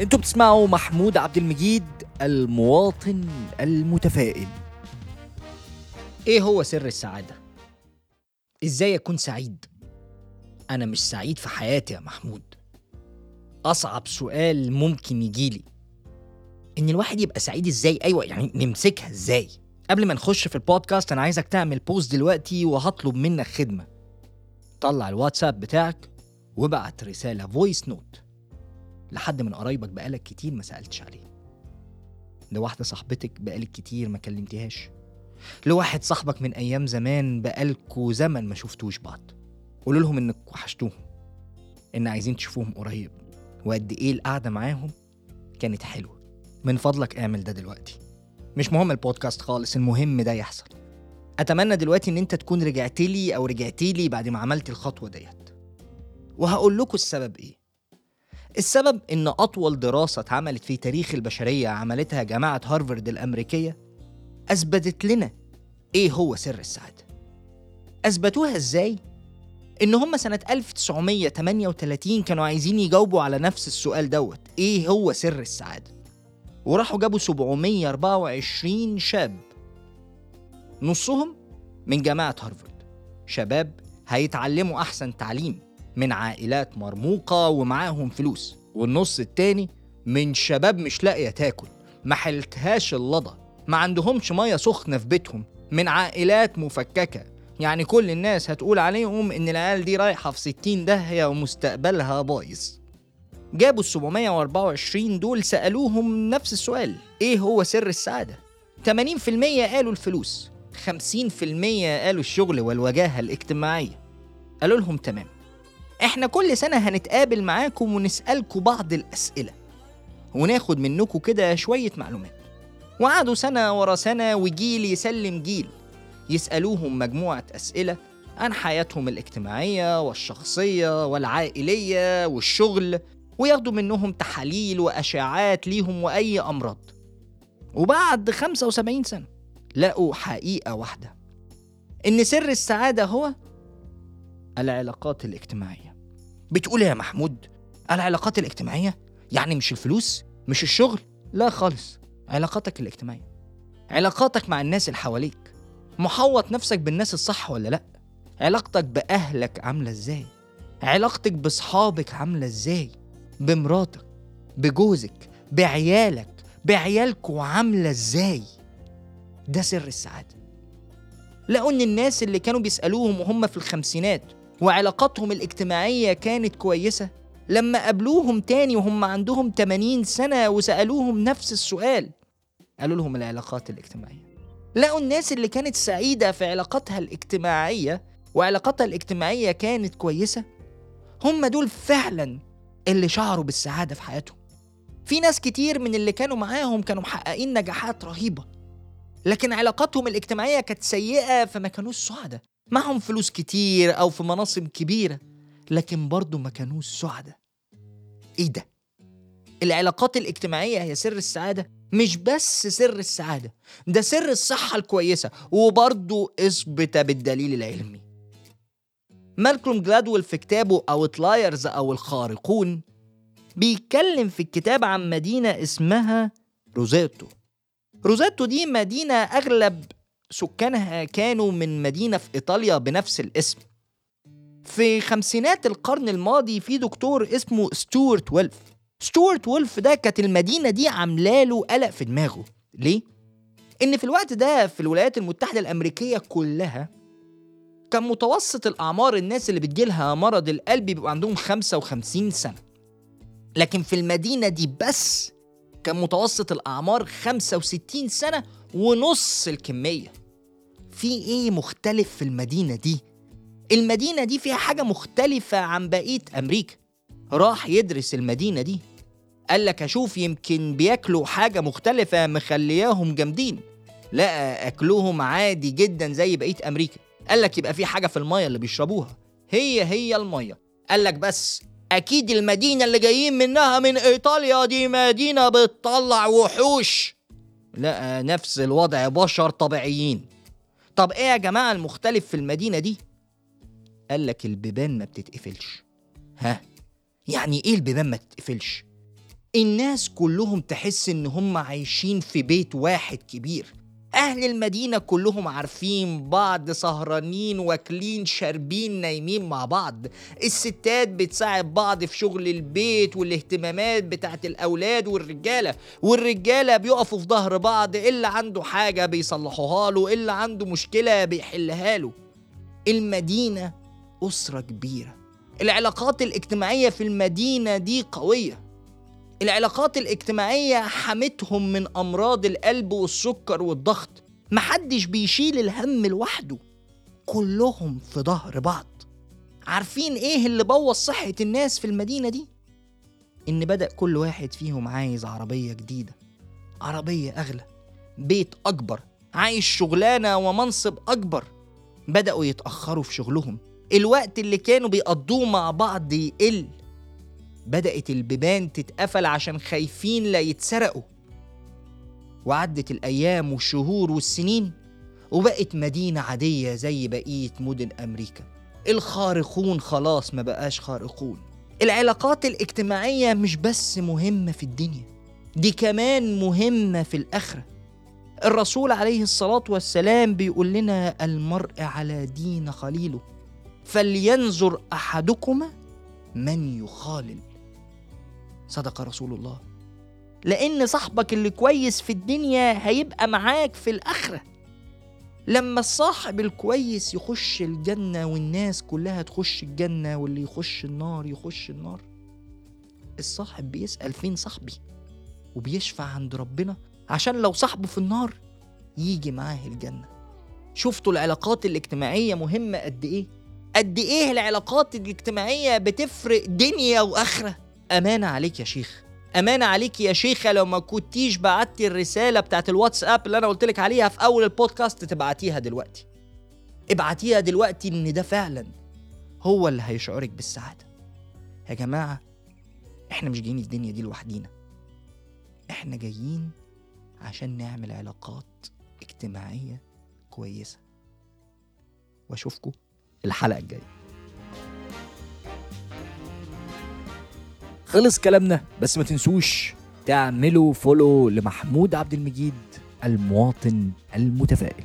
أنتوا بتسمعوا محمود عبد المجيد المواطن المتفائل. إيه هو سر السعادة؟ إزاي اكون سعيد؟ أنا مش سعيد في حياتي يا محمود. اصعب سؤال ممكن يجيلي. ان الواحد يبقى سعيد إزاي؟ أيوه يعني نمسكها إزاي؟ قبل ما نخش في البودكاست أنا عايزك تعمل بوست دلوقتي وهطلب منك خدمة. طلع الواتساب بتاعك وابعت رسالة voice note. لحد من قرايبك بقالك كتير ما سألتش عليه. لواحدة صاحبتك بقالك كتير ما كلمتهاش لواحد صاحبك من أيام زمان بقالكوا زمن ما شفتوش بعض. قولوا لهم إنك وحشتوهم إن عايزين تشوفوهم قريب. وقد إيه القعدة معاهم كانت حلوة. من فضلك اعمل ده دلوقتي. مش مهم البودكاست خالص المهم ده يحصل. أتمنى دلوقتي إن أنت تكون رجعت لي أو رجعتي لي بعد ما عملت الخطوة ديت. وهقول لكم السبب إيه. السبب إن أطول دراسة اتعملت في تاريخ البشرية عملتها جامعة هارفارد الأمريكية أثبتت لنا إيه هو سر السعادة أثبتوها إزاي؟ إن هم سنة 1938 كانوا عايزين يجاوبوا على نفس السؤال دوت إيه هو سر السعادة؟ وراحوا جابوا 724 شاب نصهم من جامعة هارفارد شباب هيتعلموا أحسن تعليم من عائلات مرموقة ومعاهم فلوس. والنص التاني من شباب مش لاقية تاكل. ما حلتهاش اللضا ما عندهمش مية سخنة في بيتهم. من عائلات مفككة. يعني كل الناس هتقول عليهم إن العيال دي رايحة في 60 داهية ومستقبلها بايظ. جابوا ال 724 دول سألوهم نفس السؤال. إيه هو سر السعادة؟ 80% قالوا الفلوس. 50% قالوا الشغل والوجاهة الاجتماعية. قالوا لهم تمام. إحنا كل سنة هنتقابل معاكم ونسألكم بعض الأسئلة. وناخد منكم كده شوية معلومات. وقعدوا سنة ورا سنة وجيل يسلم جيل. يسألوهم مجموعة أسئلة عن حياتهم الاجتماعية والشخصية والعائلية والشغل وياخدوا منهم تحاليل وأشعات ليهم وأي أمراض. وبعد 75 سنة لقوا حقيقة واحدة. إن سر السعادة هو العلاقات الاجتماعية. بتقول يا محمود العلاقات الاجتماعية؟ يعني مش الفلوس مش الشغل؟ لا خالص علاقاتك الاجتماعية. علاقاتك مع الناس اللي حواليك. محوط نفسك بالناس الصح ولا لا؟ علاقتك بأهلك عاملة إزاي؟ علاقتك بصحابك عاملة إزاي؟ بمراتك بجوزك بعيالك بعيالكوا عاملة إزاي؟ ده سر السعادة. لقوا ان الناس اللي كانوا بيسألوهم وهم في الخمسينات وعلاقاتهم الاجتماعية كانت كويسة. لما قابلوهم تاني وهم عندهم 80 سنة وسألوهم نفس السؤال قالوا لهم العلاقات الاجتماعية. لقوا الناس اللي كانت سعيدة في علاقاتها الاجتماعية وعلاقاتها الاجتماعية كانت كويسة هم دول فعلا اللي شعروا بالسعادة في حياتهم. في ناس كتير من اللي كانوا معاهم كانوا محققين نجاحات رهيبة لكن علاقاتهم الاجتماعية كانت سيئة فما كانوش سعداء. معهم فلوس كتير أو في مناصب كبيرة لكن برضه ما كانوش سعداء. إيه ده؟ العلاقات الاجتماعية هي سر السعادة مش بس سر السعادة ده سر الصحة الكويسة وبرضه إثبت بالدليل العلمي. مالكولم جلادويل في كتابه Outliers أو الخارقون بيتكلم في الكتاب عن مدينة اسمها روزيتو. روزيتو دي مدينة أغلب سكانها كانوا من مدينة في إيطاليا بنفس الاسم. في خمسينات القرن الماضي في دكتور اسمه ستوارت ويلف ستوارت ويلف ده كانت المدينة دي عاملة له قلق في دماغه. ليه؟ إن في الوقت ده في الولايات المتحدة الأمريكية كلها كان متوسط الأعمار الناس اللي بتجيلها مرض القلب بيبقى عندهم 55 سنة. لكن في المدينة دي بس كان متوسط الأعمار 65 سنة ونص الكمية. في إيه مختلف في المدينة دي؟ المدينة دي فيها حاجة مختلفة عن بقية أمريكا. راح يدرس المدينة دي. قال لك أشوف يمكن بياكلوا حاجة مختلفة مخلياهم جامدين. لا أكلهم عادي جدا زي بقية أمريكا. قال لك يبقى في حاجة في المية اللي بيشربوها. هي هي المية. قال لك بس أكيد المدينة اللي جايين منها من إيطاليا دي مدينة بتطلع وحوش. لا نفس الوضع بشر طبيعيين. طب إيه يا جماعة المختلف في المدينة دي؟ قال لك البيبان ما بتتقفلش. ها؟ يعني إيه البيبان ما تتقفلش؟ الناس كلهم تحس إن هم عايشين في بيت واحد كبير. أهل المدينة كلهم عارفين بعض سهرانين واكلين شاربين نايمين مع بعض. الستات بتساعد بعض في شغل البيت والاهتمامات بتاعت الأولاد والرجالة. والرجالة بيقفوا في ظهر بعض اللي عنده حاجة بيصلحوها له اللي عنده مشكلة بيحلها له. المدينة أسرة كبيرة. العلاقات الاجتماعية في المدينة دي قوية. العلاقات الاجتماعية حمتهم من أمراض القلب والسكر والضغط. محدش بيشيل الهم لوحده. كلهم في ظهر بعض. عارفين إيه اللي بوظ صحة الناس في المدينة دي؟ إن بدأ كل واحد فيهم عايز عربية جديدة. عربية أغلى. بيت أكبر. عايش شغلانة ومنصب أكبر. بدأوا يتأخروا في شغلهم. الوقت اللي كانوا بيقضوه مع بعض يقل. بدأت البيبان تتقفل عشان خايفين لا يتسرقوا. وعدت الأيام والشهور والسنين وبقت مدينة عادية زي بقية مدن أمريكا. الخارقون خلاص ما بقاش خارقون. العلاقات الاجتماعية مش بس مهمة في الدنيا دي كمان مهمة في الآخرة. الرسول عليه الصلاة والسلام بيقول لنا المرء على دين خليله فلينظر أحدكما من يخالل صدق رسول الله لأن صاحبك اللي كويس في الدنيا هيبقى معاك في الآخرة لما الصاحب الكويس يخش الجنة والناس كلها تخش الجنة واللي يخش النار يخش النار الصاحب بيسأل فين صاحبي وبيشفع عند ربنا عشان لو صاحبه في النار يجي معاه الجنة شفتوا العلاقات الاجتماعية مهمة قد إيه؟ قد إيه العلاقات الاجتماعية بتفرق دنيا وآخرة؟ أمانة عليك يا شيخ. أمانة عليك يا شيخة لو ما كنتيش بعتي الرسالة بتاعت الواتساب اللي أنا قلت لك عليها في أول البودكاست تبعتيها دلوقتي. ابعتيها دلوقتي إن ده فعلا هو اللي هيشعرك بالسعادة. يا جماعة إحنا مش جايين الدنيا دي لوحدينا. إحنا جايين عشان نعمل علاقات اجتماعية كويسة. وأشوفكم الحلقة الجاية. خلص كلامنا بس ما تنسوش تعملوا فولو لمحمود عبد المجيد المواطن المتفائل.